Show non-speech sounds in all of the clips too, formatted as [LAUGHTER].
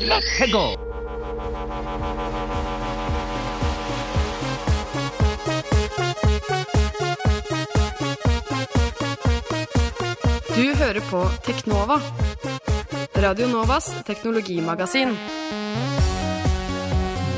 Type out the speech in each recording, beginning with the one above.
Let's go! Du hører på Teknova. Radio Novas teknologimagasin.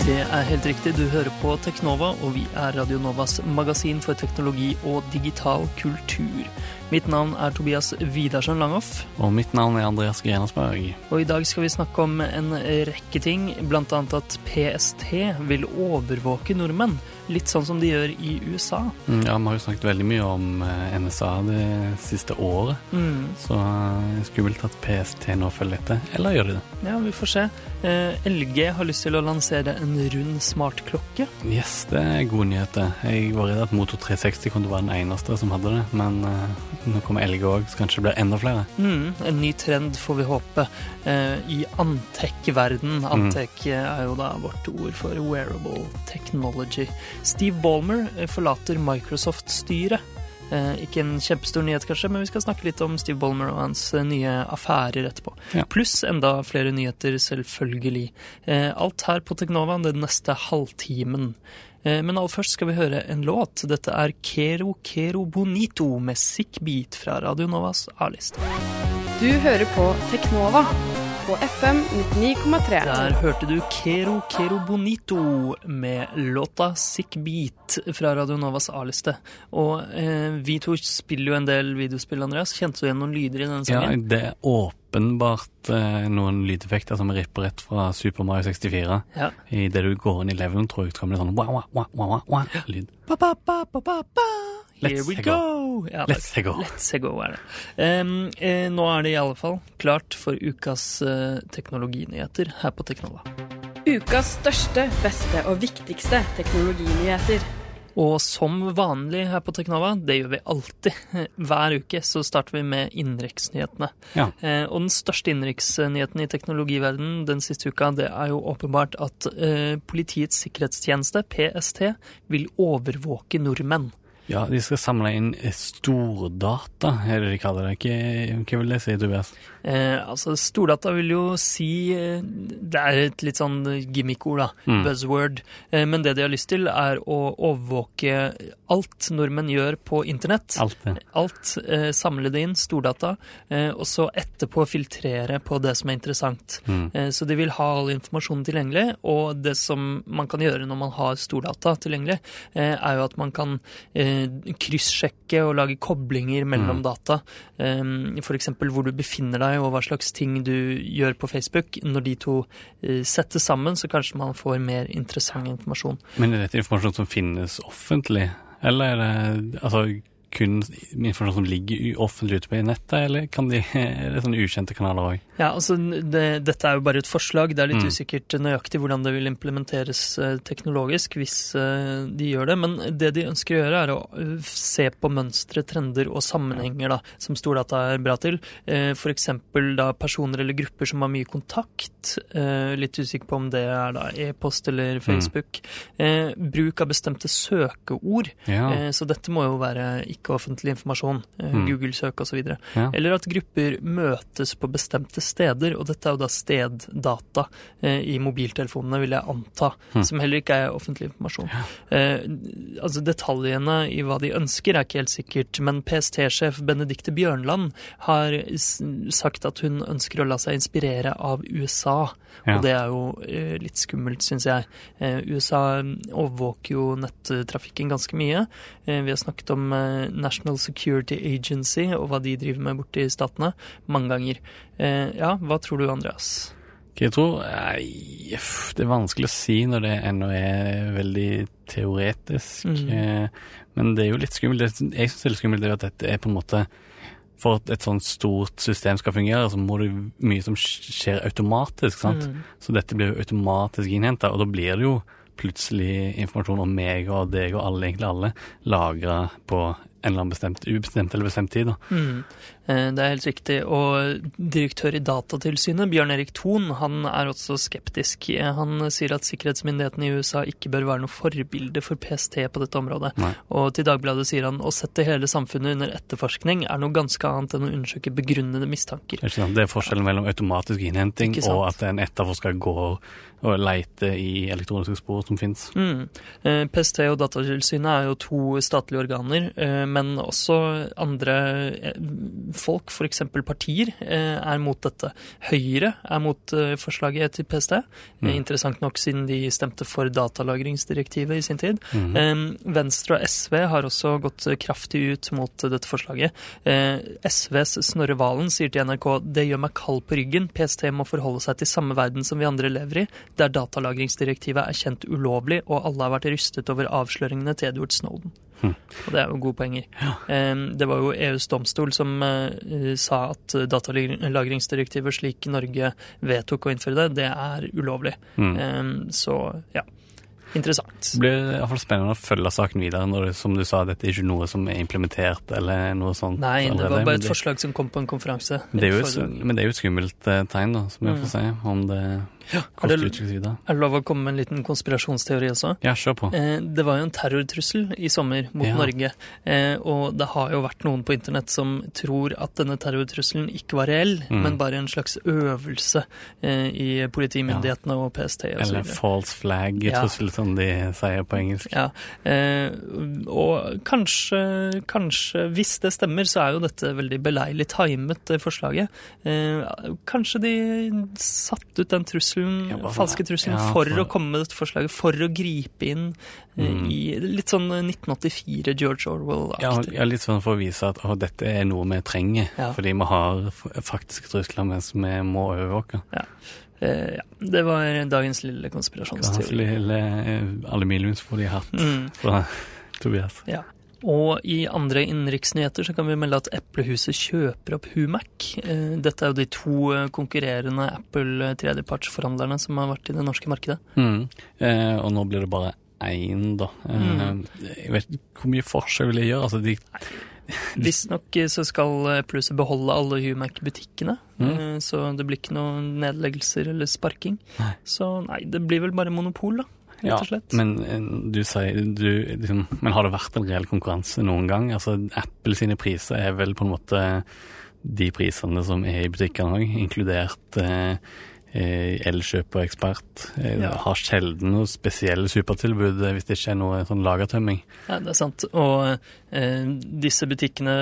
Det er helt riktig, du hører på Teknova, og vi er Radio Novas magasin for teknologi og digital kultur. Mitt navn er Tobias Widersen Langhoff, Og mitt navn er Andreas Grenersberg. og i dag skal vi snakke om en rekke ting, annet at PST vil overvåke nordmenn, litt sånn som de gjør i USA. Mm, Ja, Vi har jo snakket veldig mye om eh, NSA det siste året, Mm. så eh, skummelt at PST nå følger etter. Eller gjør de det? Ja, vi får se. Eh, LG har lyst til å lansere en rund smartklokke. Yes, det er gode nyheter. Jeg var redd at Motor 360 kom til å være den eneste som hadde det, men uh, nå kommer LG òg, så kanskje det blir enda flere. Mm, en ny trend, får vi håpe, uh, i Antec-verden. Antec mm. er jo da vårt ord for wearable technology. Steve Ballmer eh, forlater Microsoft-styret. Eh, ikke en kjempestor nyhet, kanskje, men vi skal snakke litt om Steve Ballmer og hans eh, nye affærer etterpå. Ja. Pluss enda flere nyheter, selvfølgelig. Eh, alt her på Teknova den neste halvtimen. Eh, Men aller først skal vi høre en låt. Dette er Kero Kero Bonito med Sick Beat fra Radio Novas A-liste. Du hører på Teknova på FM 99,3. Der hørte du Kero Kero Bonito med låta Sick Beat fra Radio Novas A-liste. Og eh, vi to spiller jo en del videospill, Andreas. Kjente du igjen noen lyder i denne sangen? Ja, det er åpenbart eh, noen lydeffekter som er ripper rett fra Super Mario 64. Ja. det du går inn i levelen, tror jeg, det kommer en sånn wah, wah, wah, wah, wah, Here Let's we go. go! Ja, Let's go. Let's go er det. Um, eh, nå er det i alle fall klart for ukas eh, teknologinyheter her på Teknova. Ukas største, beste og viktigste teknologinyheter. Og som vanlig her på Teknova, det gjør vi alltid. [LAUGHS] Hver uke så starter vi med innenriksnyhetene. Ja. Eh, og den største innenriksnyheten i teknologiverdenen den siste uka, det er jo åpenbart at eh, Politiets sikkerhetstjeneste, PST, vil overvåke nordmenn. Ja, de skal samle inn stordata, er det de kaller det. Ikke, hva vil det si, Tobias? Eh, altså, Stordata vil jo si eh, Det er et litt sånn gimmick-ord, da. Mm. Buzzword. Eh, men det de har lyst til, er å overvåke alt nordmenn gjør på internett. Alt det. Alt, eh, samle det inn, stordata, eh, og så etterpå filtrere på det som er interessant. Mm. Eh, så de vil ha all informasjonen tilgjengelig, og det som man kan gjøre når man har stordata tilgjengelig, er jo at man kan kryssjekke og lage koblinger mellom Mm. data. Eh, eksempel hvor du befinner deg og hva slags ting du gjør på Facebook. Når de to eh, settes sammen, så kanskje man får mer interessant informasjon. Men er dette informasjon som finnes offentlig, eller er det altså, kun informasjon som ligger offentlig ute på nettet, eller kan de, [LAUGHS] er det sånne ukjente kanaler òg? Ja, altså det, Dette er jo bare et forslag. Det er litt Mm. usikkert nøyaktig hvordan det vil implementeres eh, teknologisk hvis eh, de gjør det. Men det de ønsker å gjøre, er å eh, se på mønstre, trender og sammenhenger da, som stordata er bra til. F.eks. da personer eller grupper som har mye kontakt. Litt usikker på om det er da e-post eller Facebook. Mm. Bruk av bestemte søkeord. Ja. Så dette må jo være ikke-offentlig informasjon. eh, Mm. Google-søk osv. ja. Eller at grupper møtes på bestemte steder, og dette er jo da steddata eh, i mobiltelefonene, vil jeg anta, mm. som heller ikke er offentlig informasjon. Eh, altså Detaljene i hva de ønsker er ikke helt sikkert, men PST-sjef Benedicte Bjørnland har sagt at hun ønsker å la seg inspirere av USA, Ja. og det er jo eh, litt skummelt, syns jeg. Eh, USA overvåker jo nettrafikken ganske mye. Eh, vi har snakket om National Security Agency og hva de driver med borte i statene, mange ganger. Eh, ja, hva tror du, Andreas? Jeg tror Nei, det er vanskelig å si når det ennå er veldig teoretisk. Mhm. Eh, Men det er jo litt skummelt. Jeg syns det er litt skummelt at dette er på en måte For at et sånt stort system skal fungere, så må det mye som skjer automatisk. sant? Mm. Så dette blir jo automatisk innhenta, og da blir det jo plutselig informasjon om meg og deg og alle, egentlig alle, lagra på en eller annen bestemt, ubestemt eller bestemt tid. Mm. Eh, Det er helt riktig. Og direktør i Datatilsynet, Bjørn Erik Thon, han er også skeptisk. Eh, Han sier at sikkerhetsmyndighetene i USA ikke bør være noe forbilde for PST på dette området. Nei. Og til Dagbladet sier han å sette hele samfunnet under etterforskning er noe ganske annet enn å undersøke begrunnede mistanker. Det er sant? Det er forskjellen mellom automatisk innhenting og at en etterforsker går og leite i elektroniske spor som fins. Mm. Eh, PST og Datatilsynet er jo to statlige organer, men også andre eh, folk, f.eks. partier, eh, er mot dette. Høyre er mot eh, forslaget til PST, Mm. interessant nok siden de stemte for datalagringsdirektivet i sin tid. Eh, Venstre og SV har også gått kraftig ut mot dette forslaget. SVs Snorre Valen sier til NRK det gjør meg kald på ryggen. PST må forholde seg til samme verden som vi andre lever i, der datalagringsdirektivet er kjent ulovlig, og alle har vært rystet over avsløringene til Edward Snowden. Og det er jo gode poenger. Det var jo EUs domstol som eh, sa at datalagringsdirektivet slik Norge vedtok å innføre det, det er ulovlig. Mm. Så ja, interessant. Det blir i fall spennende å følge saken videre, når som du sa, dette er ikke noe som er implementert eller noe sånt. Nei, det var bare et forslag som kom på en konferanse. Det er jo men det er jo et skummelt eh, tegn, da, som jeg Mm. får si, om det Er det, er det lov å komme med en liten konspirasjonsteori også? Ja, kjør på. Eh, Det var jo en terrortrussel i sommer mot Ja. Norge. Eh, Og det har jo vært noen på internett som tror at denne terrortrusselen ikke var reell, Mm. men bare en slags øvelse eh, i politimyndighetene og PST og Eller false flag-trussel, som de sier på engelsk. Ja, eh, og kanskje, kanskje, hvis det stemmer, så er jo dette veldig beleilig timet, forslaget. Eh, kanskje de satte ut den trusselen, Ja, bare- falske trusselen ja, for, for- å komme med dette forslaget, for å gripe inn eh, Mm. i litt sånn 1984 George Orwell-aktig. ja, litt sånn for å vise at å, dette er noe vi trenger, Ja. fordi vi har faktiske trusler mens vi må overvåke. Eh, ja, det var dagens lille konspirasjonsteori. lille eh, aluminiumsfolie hatt Mm. fra Tobias? Og i andre innenriksnyheter så kan vi melde at Eplehuset kjøper opp Humac. Eh, Dette er jo de to eh, konkurrerende Apple-tredjepartsforhandlerne som har vært i det norske markedet. Mm. Eh, og nå blir det bare én, da. Eh, Mm. Jeg vet ikke hvor mye forskjell vil det gjøre. Altså, de, Visstnok eh, så skal Eplehuset beholde alle Humac-butikkene. Mm. eh, Så det blir ikke noen nedleggelser eller sparking. Nei. Så nei, det blir vel bare monopol, da. Ja, Rett og slett. men eh, du sier du, liksom, Men har det vært en reell konkurranse noen gang? Altså, Apple sine priser er vel på en måte de prisene som er i butikkene òg, inkludert eh, eh, Elkjøp og Ekspert. Eh, Ja. Har sjelden noe spesielle supertilbud eh, hvis det ikke er noe sånn lagertømming. Ja, det er sant. Og eh, disse butikkene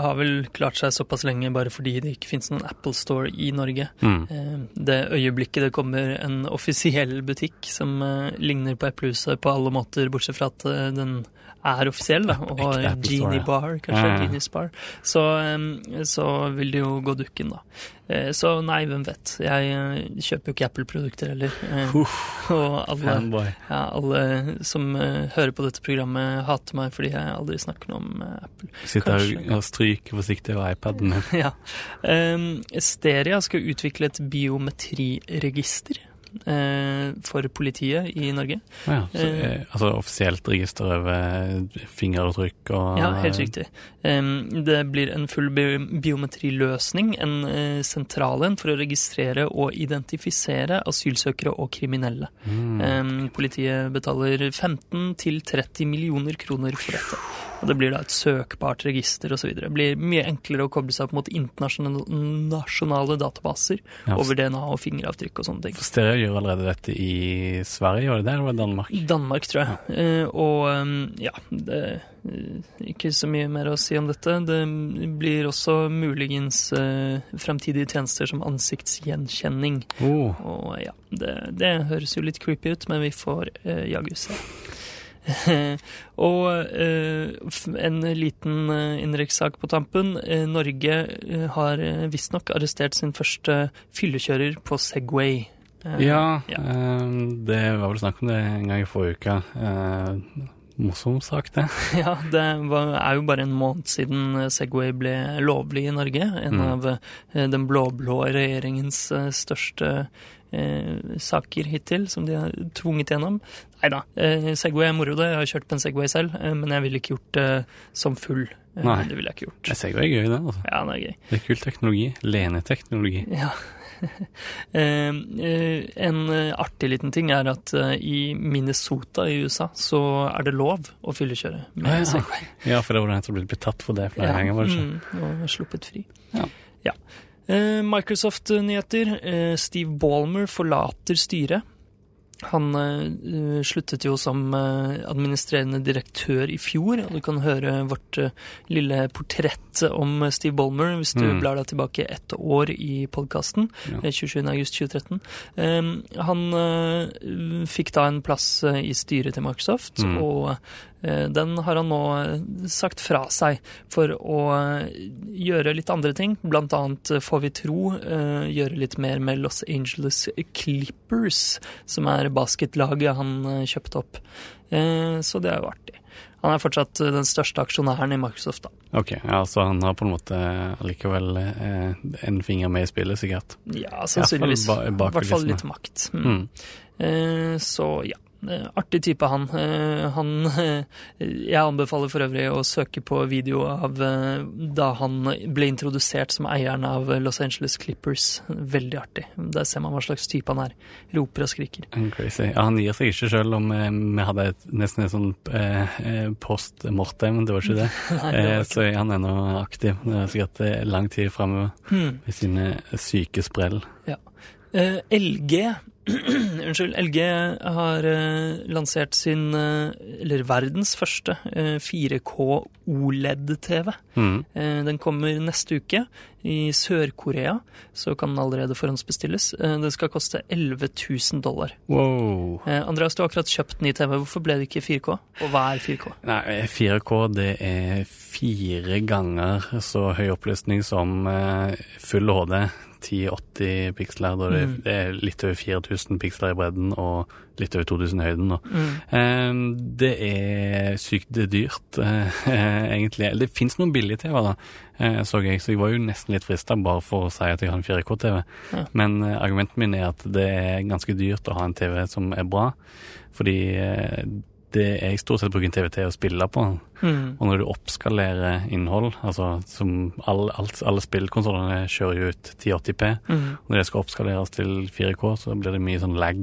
har vel klart seg såpass lenge bare fordi det ikke finnes noen Apple Store i Norge. Mm. Eh, Det øyeblikket det kommer en [LAUGHS] offisiell butikk som eh, ligner på Eplehuset på alle måter, bortsett fra at den er offisiell, da, og har Genie ja. Bar, kanskje, Ja, ja. Genius Bar, så, så vil det jo gå dukken, da. Eh, Så nei, hvem vet. Jeg eh, kjøper jo ikke Apple-produkter heller. Eh, Og alle, ja, alle som hører på dette programmet, hater meg fordi jeg aldri snakker noe om Apple. Sitter Kanskje. og stryker forsiktig over iPaden. [LAUGHS] Ja. Um, Steria skal utvikle et biometriregister for politiet i Norge. Ja, så, eh, altså offisielt register over fingeravtrykk og Ja, helt riktig. Det blir en full biometriløsning, en eh, sentral en for å registrere og identifisere asylsøkere og kriminelle. Mm. Politiet betaler 15 til 30 millioner kroner for dette. Og det blir da et søkbart register osv. Det blir mye enklere å koble seg opp mot internasjonale databaser Ja, over DNA og fingeravtrykk og sånne ting. For Stereo gjør allerede dette i Sverige, var det det, eller var det Danmark? Danmark, tror jeg. Eh, og um, ja, det eh, ikke så mye mer å si om dette. Det blir også muligens uh, fremtidige tjenester som ansiktsgjenkjenning. Oh, Og ja, det, det høres jo litt creepy ut, men vi får uh, jaggu se. Og eh, en liten uh, innenrikssak på tampen. Eh, Norge eh, har visstnok arrestert sin første fyllekjører på Segway. Eh, ja, ja. eh, det var vel snakk om det en gang i forrige uke. Eh, morsom sak, det. [LAUGHS] Ja, det var, er jo bare en måned siden eh, Segway ble lovlig i Norge. En Mm. av eh, den blå-blå regjeringens eh, største eh, saker hittil, som de har tvunget gjennom. Nei da. Eh, Segway er moro, det. Jeg har kjørt på en Segway selv, eh, men jeg ville ikke gjort det som full. Eh, Nei. Det ville jeg ikke gjort. Det er gøy, det. altså. Ja, det er gøy. Det er kul teknologi. Leneteknologi. [LAUGHS] Ja. Eh, eh, en eh, artig liten ting er at eh, i Minnesota i USA så er det lov å fyllekjøre med Ah, ja. Segway. Ja, for det var den som ble tatt for det flere ganger, var det ikke? Mm, og sluppet fri. Ja. ja. Microsoft-nyheter. Eh, Steve Ballmer forlater styret. Han uh, sluttet jo som uh, administrerende direktør i fjor, og du kan høre vårt uh, lille portrett om Steve Ballmer hvis du Mm. blar deg tilbake ett år i podkasten. Ja. 27.8.2013. Um, han fikk da en plass i styret til Microsoft, Mm. og den har han nå eh, sagt fra seg for å eh, gjøre litt andre ting. Blant annet, eh, får vi tro, eh, gjøre litt mer med Los Angeles Clippers, som er basketlaget han eh, kjøpte opp. Eh, Så det er jo artig. Han er fortsatt eh, den største aksjonæren i Microsoft, da. Ok, ja, så han har på en måte allikevel eh, en finger med i spillet, sikkert. Ja, sannsynligvis. I hvert fall litt makt. Mm. Mm. Eh, Så ja. Eh, Artig type, han. Eh, han eh, jeg anbefaler for øvrig å søke på video av da han ble introdusert som eieren av Los Angeles Clippers. Veldig artig. Der ser man hva slags type han er. Roper og skriker. Mm, Crazy. Ja, han gir seg ikke selv om vi hadde et, nesten en sånn eh, post mortem, det var ikke det. [LAUGHS] Nei, det var ikke- så er han ennå aktiv. Det er sikkert lang tid framover Hmm. med sine syke sprell. Eh, LG [CLEARS THROAT] Unnskyld. LG har eh, lansert sin, eh, eller verdens første, eh, 4K OLED-TV. Mm. Eh, Den kommer neste uke. I Sør-Korea så kan den allerede forhåndsbestilles. Eh, Den skal koste 11 000 dollar. Wow. Eh, Andreas, du har akkurat kjøpt ny TV. Hvorfor ble det ikke 4K? Og hva er 4K? Nei, 4K det er fire ganger så høy oppløsning som eh, full HD. 1080 piksler, da det, Mm. det er litt over 4000 piksler i bredden og litt over 2000 i høyden. Mm. Eh, det er sykt dyrt, eh, [LAUGHS] egentlig. Det fins noen billige TV, da, eh, så jeg, så jeg var jo nesten litt frista bare for å si at jeg har en 4K-TV. Ja. Men eh, argumentet min er at det er ganske dyrt å ha en TV som er bra, fordi eh, det jeg stort sett bruker en TV til å spille på. Mm. Og når du oppskalerer innhold, altså som all, alt, alle spillkonsollene kjører jo ut 1080P, Mm. når det skal oppskaleres til 4K, så blir det mye sånn lag.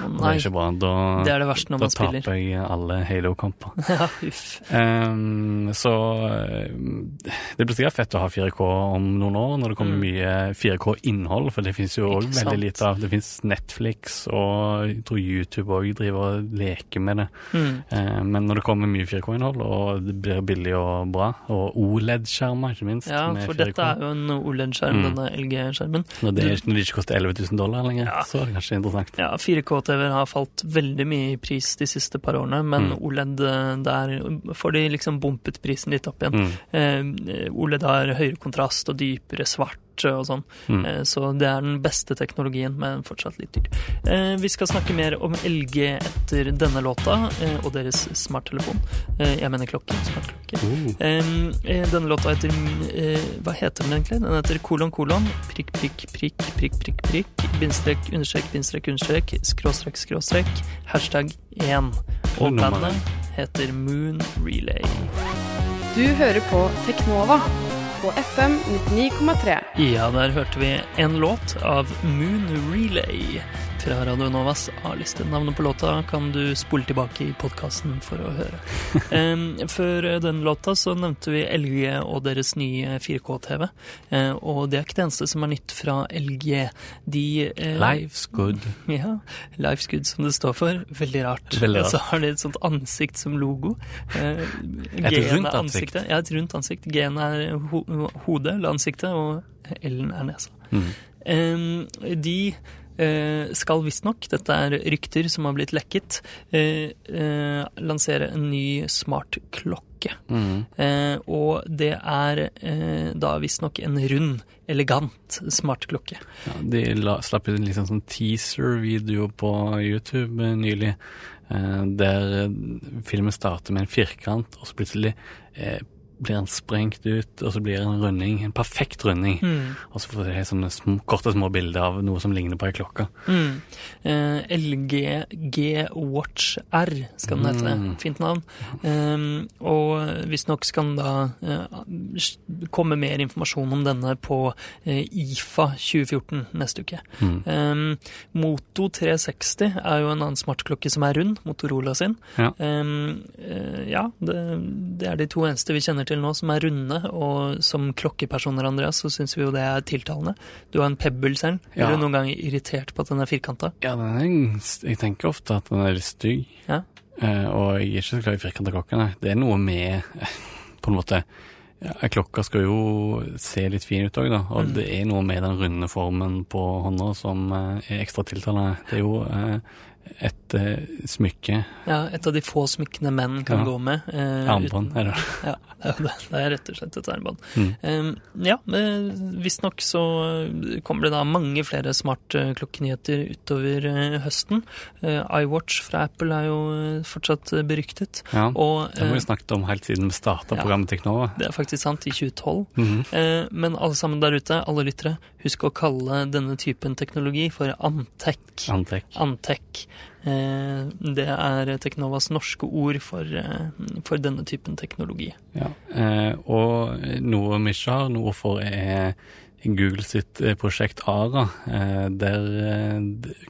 Oh, det er ikke bra. Da, det er det verste når man spiller. taper jeg alle Halo-kamper. [LAUGHS] Ja, uff. Ehm, så eh, det blir sikkert fett å ha 4K om noen år, når det kommer Mm. mye 4K-innhold, for det finnes jo òg veldig lite av. Det finnes Netflix, og jeg tror YouTube òg driver og leker med det. Mm. Uh, men når det kommer mye 4K-innhold, og det blir billig og bra, og OLED-skjermer ikke minst, Ja, for dette er jo en OLED-skjerm, Mm. denne LG-skjermen. når, det, når de ikke koster 11 000 dollar lenger, Ja. så er det kanskje interessant. Ja, 4K-TV-er har falt veldig mye i pris de siste par årene, men Mm. OLED, eh, der får de liksom bumpet prisen litt opp igjen. Mm. Eh, OLED har høyere kontrast og dypere svart og sånn, Mm. eh, så det er den beste teknologien, men fortsatt litt dyr. Eh, vi skal snakke mer om LG etter denne låta eh, og deres smarttelefon. Eh, jeg mener klokke. Smartklokke. Eh, denne låta heter Hva heter den egentlig? Den heter kolon, kolon, prikk, prikk, prikk, prikk, prikk, prikk, bindestrek, understrek, bindestrek, understrek, skråstrek, skråstrek, hashtag 1. Og bandet heter Moon Relay. Du hører på Teknova på FM 99,3. Ja, der hørte vi en låt av Moon Relay fra Radio Novas A-liste. Navnet på låta kan du spole tilbake i podkasten for å høre. [LAUGHS] Før den låta så nevnte vi LG og deres nye 4K-TV. Eh, og det er ikke det eneste som er nytt fra LG. De eh, Life's good. Ja, Life's Good som det står for. Veldig rart. Veldig rart. Så har de et sånt ansikt som logo. Eh, Et rundt ansikt. Ja, et rundt ansikt. G-en er ho hodet, eller ansiktet, og L-en er nesa. Mm. Um, de skal visstnok, dette er rykter som har blitt lekket, eh, eh, lansere en ny smartklokke. Mm. Eh, og det er eh, da visstnok en rund, elegant smartklokke. Ja, de la, slapp ut en liksom sånn teaser-video på YouTube eh, nylig, eh, der eh, filmen starter med en firkant, og så plutselig eh, blir den sprengt ut, og så blir det en runding, en perfekt runding. Mm. Og så får du sånne små, korte, små bilder av noe som ligner på ei klokke. Mm. Eh, LG G-Watch R skal den hete. Mm. Fint navn. Um, og visstnok skal den da eh, komme mer informasjon om denne på eh, IFA 2014 neste uke. Um, Moto 360 er jo en annen smartklokke som er rund, Motorola sin. Ja. Um, ja, det, det er de to eneste vi kjenner til nå som er runde, og som klokkepersoner, Andreas, så syns vi jo det er tiltalende. Du har en Pebble selv. Er du noen gang irritert på at den er firkanta? Ja, er, jeg tenker ofte at den er litt stygg. Ja. Eh, og jeg er ikke så glad i firkanta klokker, nei. Det er noe med [LAUGHS] På en måte ja, Klokka skal jo se litt fin ut òg, da. Og Mm. det er noe med den runde formen på hånda som eh, er ekstra tiltalende. Det er jo eh, et uh, smykke. Ja, et av de få smykkene menn kan Ja. gå med. Uh, Armbånd, er det. [LAUGHS] Ja, det er rett og slett et armbånd. Mm. Um, ja, eh, visstnok så kommer det da mange flere smartklokkenyheter utover uh, høsten. Uh, iWatch fra Apple er jo fortsatt beryktet. Ja. Og Det har vi snakket om helt siden vi starta Ja. programmet Teknova. det er faktisk sant, i 2012. Mhm. Eh, Men alle sammen der ute, alle lyttere, husk å kalle denne typen teknologi for Antec. Antec. Antec. Eh, Det er Teknovas norske ord for, eh, for denne typen teknologi. Ja. Eh, og noe vi ikke har noe for, er Google sitt prosjekt ARA. Der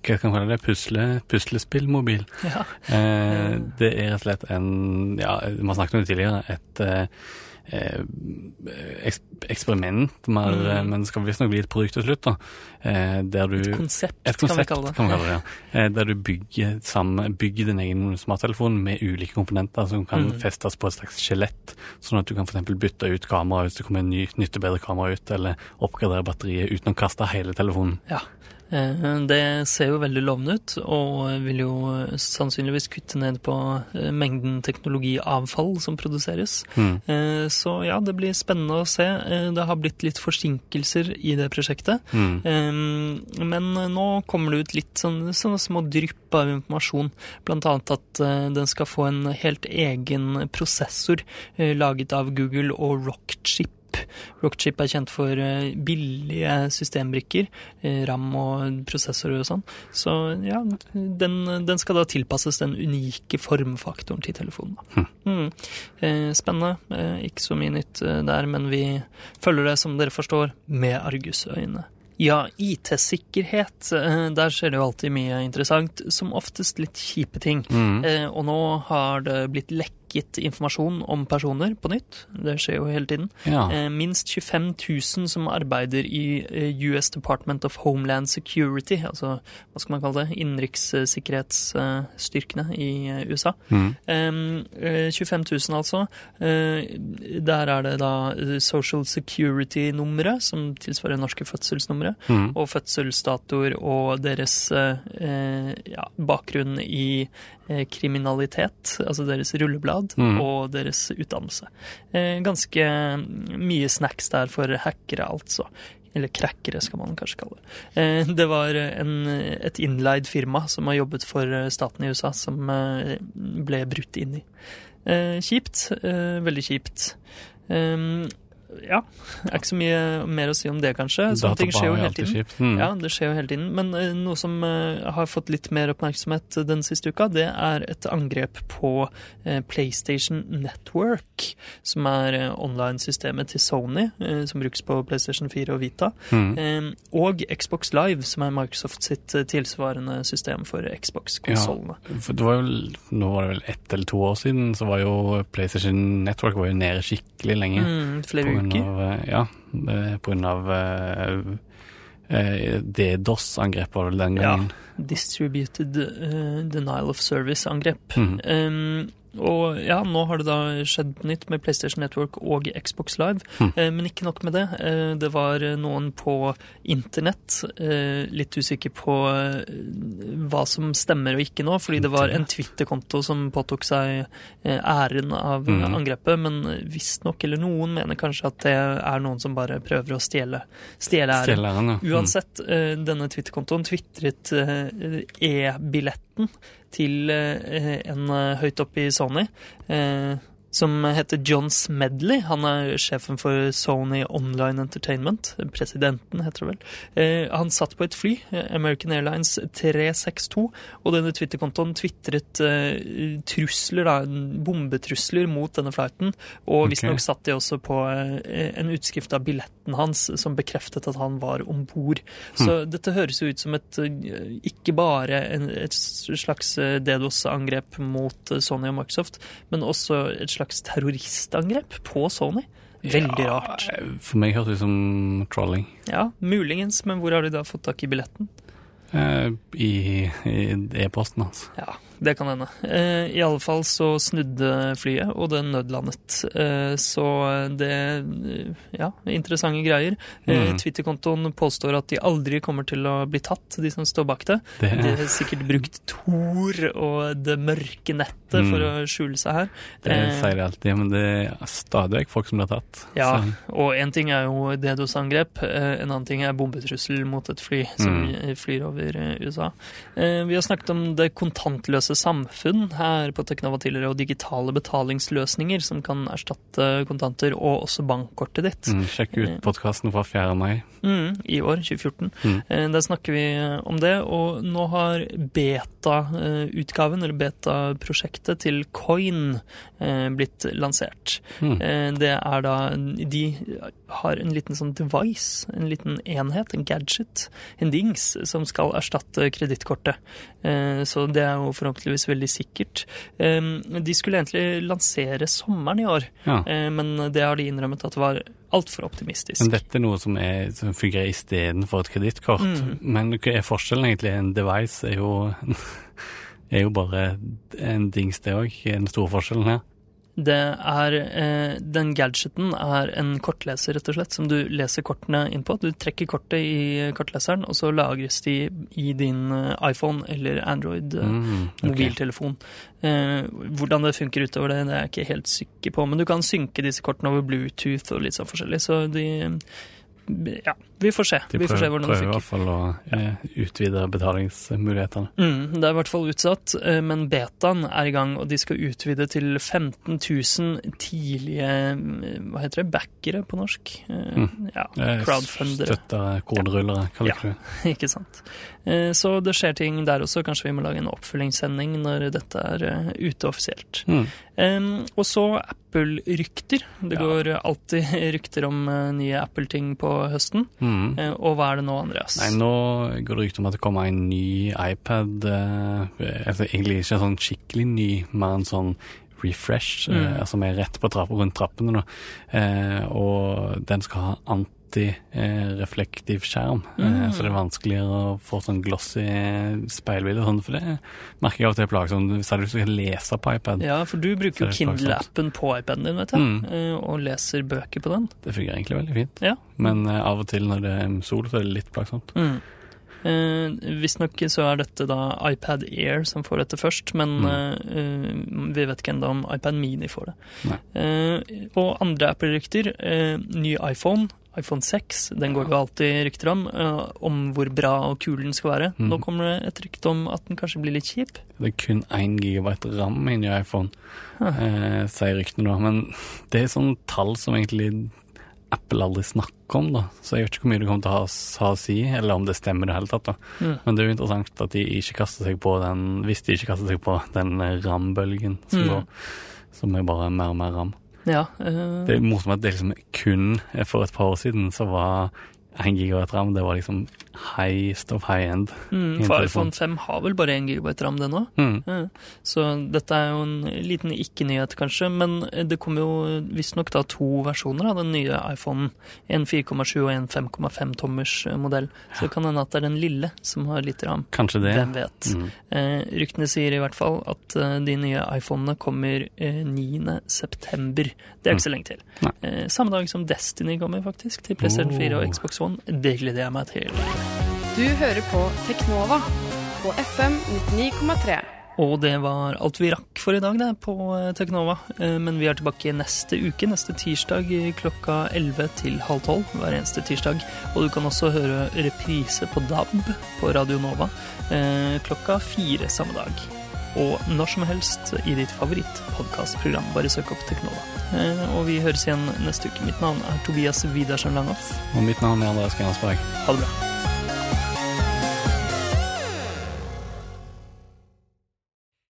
Hva kan man kalle det? Pusle, puslespillmobil. Ja. Eh, det er rett og slett en Ja, vi har snakket om det tidligere. Et eksperiment, mer, Mm. eh, men det skal visstnok bli et produkt til slutt. da, eh, der du Et konsept, et kan vi konsept, kalle det. kan vi kalle det, ja. Eh, Der du bygger, sammen, bygger din egen smarttelefon med ulike komponenter som kan Mm. festes på et slags skjelett, sånn at du kan f.eks. bytte ut kamera hvis det kommer en ny, nytt og bedre kamera ut, eller oppgradere batteriet uten å kaste hele telefonen. Ja. Eh, Det ser jo veldig lovende ut, og vil jo sannsynligvis kutte ned på eh, mengden teknologiavfall som produseres. Mm. Eh, Så ja, det blir spennende å se. Det har blitt litt forsinkelser i det prosjektet. Mm. Men nå kommer det ut litt sånne, sånne små drypp av informasjon. Annet at den skal få en helt egen prosessor laget av Google og Rockchip. Rockchip er kjent for eh, billige systembrikker, eh, RAM og prosessorer og sånn. Så ja, den, den skal da tilpasses den unike formfaktoren til telefonen. Hm. Mm. Eh, Spennende. Ikke så mye nytt der, men vi følger det, som dere forstår, med argusøyne. Ja, IT-sikkerhet. Der skjer det jo alltid mye interessant. Som oftest litt kjipe ting. Mm. Og nå har det blitt lekket informasjon om personer på nytt. Det skjer jo hele tiden. Ja. Eh, Minst 25 000 som arbeider i eh, US Department of Homeland Security, altså hva skal man kalle det, innenrikssikkerhetsstyrkene i eh, USA. Mm. Um, eh, 25 000 altså. Der er det da Social Security-nummeret, som tilsvarer norske fødselsnumre, Mm. og fødselsdatoer og deres ja, bakgrunn i kriminalitet, altså deres rulleblad, Mm. og deres utdannelse. Eh, ganske mye snacks der for hackere, altså. Eller crackere, skal man kanskje kalle det. Eh, Det var en, et innleid firma som har jobbet for eh, staten i USA, som ble brutt inn i. Kjipt. Veldig kjipt. Ja, det er ikke så mye mer å si om det, kanskje. Sånne ting skjer jo hele tiden. Mm. Ja, det skjer jo hele tiden. Men uh, noe som uh, har fått litt mer oppmerksomhet den siste uka, det er et angrep på uh, PlayStation Network, som er online-systemet til Sony, som brukes på PlayStation 4 og Vita, Mm. og Xbox Live, som er Microsoft sitt tilsvarende system for Xbox-konsollene. Ja, det var jo, nå var det vel ett eller to år siden, så var jo PlayStation Network var jo nede skikkelig lenge. Mm, flere uker. Av, eh, ja, på grunn av eh, eh, DDoS-angrep var det vel den Ja. Distributed uh, Denial of Service-angrep. Mm. Um, og ja, nå har det da skjedd nytt med PlayStation Network og Xbox Live. Eh, men ikke nok med det. Eh, det var noen på internett, eh, litt usikker på hva som stemmer og ikke nå, fordi det var en Twitter-konto som påtok seg æren av Hmm. angrepet, men visstnok, eller noen mener kanskje at det er noen som bare prøver å stjele, stjele æren. Stjeleren, ja. Mm. Uansett, denne Twitter-kontoen tvitret e-billetten til eh, en eh, høyt oppe i Sony. Eh, som heter John Smedley. Han er sjefen for Sony Online Entertainment. Presidenten, heter det vel. Eh, han satt på et fly, eh, American Airlines 362, og denne Twitter-kontoen tvitret eh, trusler, da, bombetrusler mot denne flighten. Og okay. visstnok satt de også på eh, en utskrift av billetten hans som bekreftet at han var om bord. Så dette høres jo ut som et ikke bare en, et slags DDoS-angrep mot Sony og Microsoft, men også et slags terroristangrep på Sony. Veldig rart. For meg hørtes det ut som trolling. Ja, muligens, men hvor har de da fått tak i billetten? Eh, I e-posten hans. Ja, det kan hende. Eh, I alle fall så snudde flyet, og det nødlandet. Eh, så det eh, Ja, interessante greier. Eh, Mm. Twitter-kontoen påstår at de aldri kommer til å bli tatt, de som står bak det. Det, De har sikkert brukt Tor og det mørke nettet for å Mm. skjule seg her. det Eh, sier de alltid, men det er stadig vekk folk som blir tatt. Ja, Så, og én ting er jo DDoS-angrep, eh, en annen ting er bombetrussel mot et fly som Mm. flyr over eh, USA. Eh, Vi har snakket om det kontantløse samfunn her på Teknova tidligere, og digitale betalingsløsninger som kan erstatte kontanter, og også bankkortet ditt. mm, sjekk ut podkasten fra 4. mai. Mm, I år, 2014. Mm. Eh, Der snakker vi eh, om det, og nå har beta-utgaven, eller beta-prosjektet til Coin eh, blitt lansert. Mm. Eh, Det er da De har en liten sånn device, en liten enhet, en gadget, en dings, som skal erstatte kredittkortet. Eh, Så det er jo forhåpentligvis veldig sikkert. Eh, De skulle egentlig lansere sommeren i år, Ja. eh, men det har de innrømmet at det var altfor optimistisk. Men dette er noe som, er, som fungerer istedenfor et kredittkort. Mm. Men hva er forskjellen egentlig? En device er jo, [LAUGHS] er jo bare en dings, det òg. Den store forskjellen her. Det er, eh, den gadgeten er en kortleser, rett og slett, som du leser kortene inn på. Du trekker kortet i kortleseren, og så lagres de i din eh, iPhone eller Android-mobiltelefon. Mm, okay. mobiltelefon. Eh, hvordan det funker utover det, det er jeg ikke helt sikker på, men du kan synke disse kortene over Bluetooth og litt sånn forskjellig, så de Ja, vi får se. De vi får se prøver, hvordan prøver i hvert fall å ja. utvide betalingsmulighetene. Mm, det er i hvert fall utsatt, eh, men betaen er i gang, og de skal utvide til 15 000 tidlige eh, Hva heter det? Backere på norsk? Eh, Mm. Ja, Eh, crowdfundere. Støtter koderullere, hva Ja. det. [LAUGHS] Ikke sant. Eh, Så det skjer ting der også. Kanskje vi må lage en oppfølgingssending når dette er eh, ute offisielt. Mm. Um, og så Apple-rykter. Det Ja. går alltid [LAUGHS] rykter om eh, nye Apple-ting på høsten. Mm. Eh, og hva er det nå, Andreas? Nei, nå går det rykte om at det kommer en ny iPad. Eh, altså egentlig ikke sånn skikkelig ny, mer en sånn refresh, Mm. eh, som er rett på trapp, rundt trappene. Da. Eh, og den skal ha antireflektiv skjerm, eh, Mm. så det er vanskeligere å få sånn glossy speilbilde. Sånn, for det merker jeg av og til er plagsomt. Hvis du å lese på iPad, Ja, for du bruker jo det Kindle-appen på iPaden din, vet jeg. Mm. eh, Og leser bøker på den. det fungerer egentlig veldig fint. Ja. Men eh, av og til når det er sol, så er det litt plagsomt. Mm. Eh, Visstnok så er dette da iPad Air som får dette først, men Mm. eh, eh, vi vet ikke ennå om iPad Mini får det. Eh, og andre Apple-rykter. eh, ny iPhone. iPhone 6, den går det jo alltid rykter om, eh, om hvor bra og kul den skal være. Mm. Nå kommer det et rykte om at den kanskje blir litt kjip. Det er kun 1 GB ram inni iPhone, Ah. eh, sier ryktene da. Men det er sånne tall som egentlig Apple aldri snakker om, da. Så jeg vet ikke hvor mye det kommer til å ha, ha å si, eller om det stemmer i det hele tatt. da. Mm. Men det er jo interessant at de ikke kaster seg på den, hvis de ikke kaster seg på den RAM-bølgen som Mm. går, som er bare mer og mer ram. Ja, uh... Det er morsomt at det liksom kun eh, for et par år siden så var 1 gigabyte ram, det var liksom highest of high end. mm, for iPhone 5 har vel bare 1 GB ram, det nå? Mm. Ja, Så dette er jo en liten ikke-nyhet, kanskje, men det kommer jo visstnok da to versjoner av den nye iPhonen. En 4,7 og en 5,5 tommers modell. Så det kan hende at det er den lille som har litt ram. Kanskje det. Hvem vet. Mm. Eh, ryktene sier i hvert fall at eh, de nye iPhonene kommer eh, 9. september. Det er ikke så lenge til. Eh, samme dag som Destiny kommer, faktisk, til PlayStation 4 og Oh. Xbox One. Det gleder jeg meg til. Du hører på Teknova på FM 99,3. Og det var alt vi rakk for i dag det, på eh, Teknova. Eh, Men vi er tilbake neste uke, neste tirsdag eh, klokka 11 til halv 12 hver eneste tirsdag. Og du kan også høre reprise på DAB på Radio Nova klokka fire samme dag. Og når som helst i ditt favorittpodkastprogram. Bare søk opp Teknova. Eh, og vi høres igjen neste uke. Mitt navn er Tobias Widersen Langhoff. Og mitt navn er Andreas Gernsberg. Ha det bra.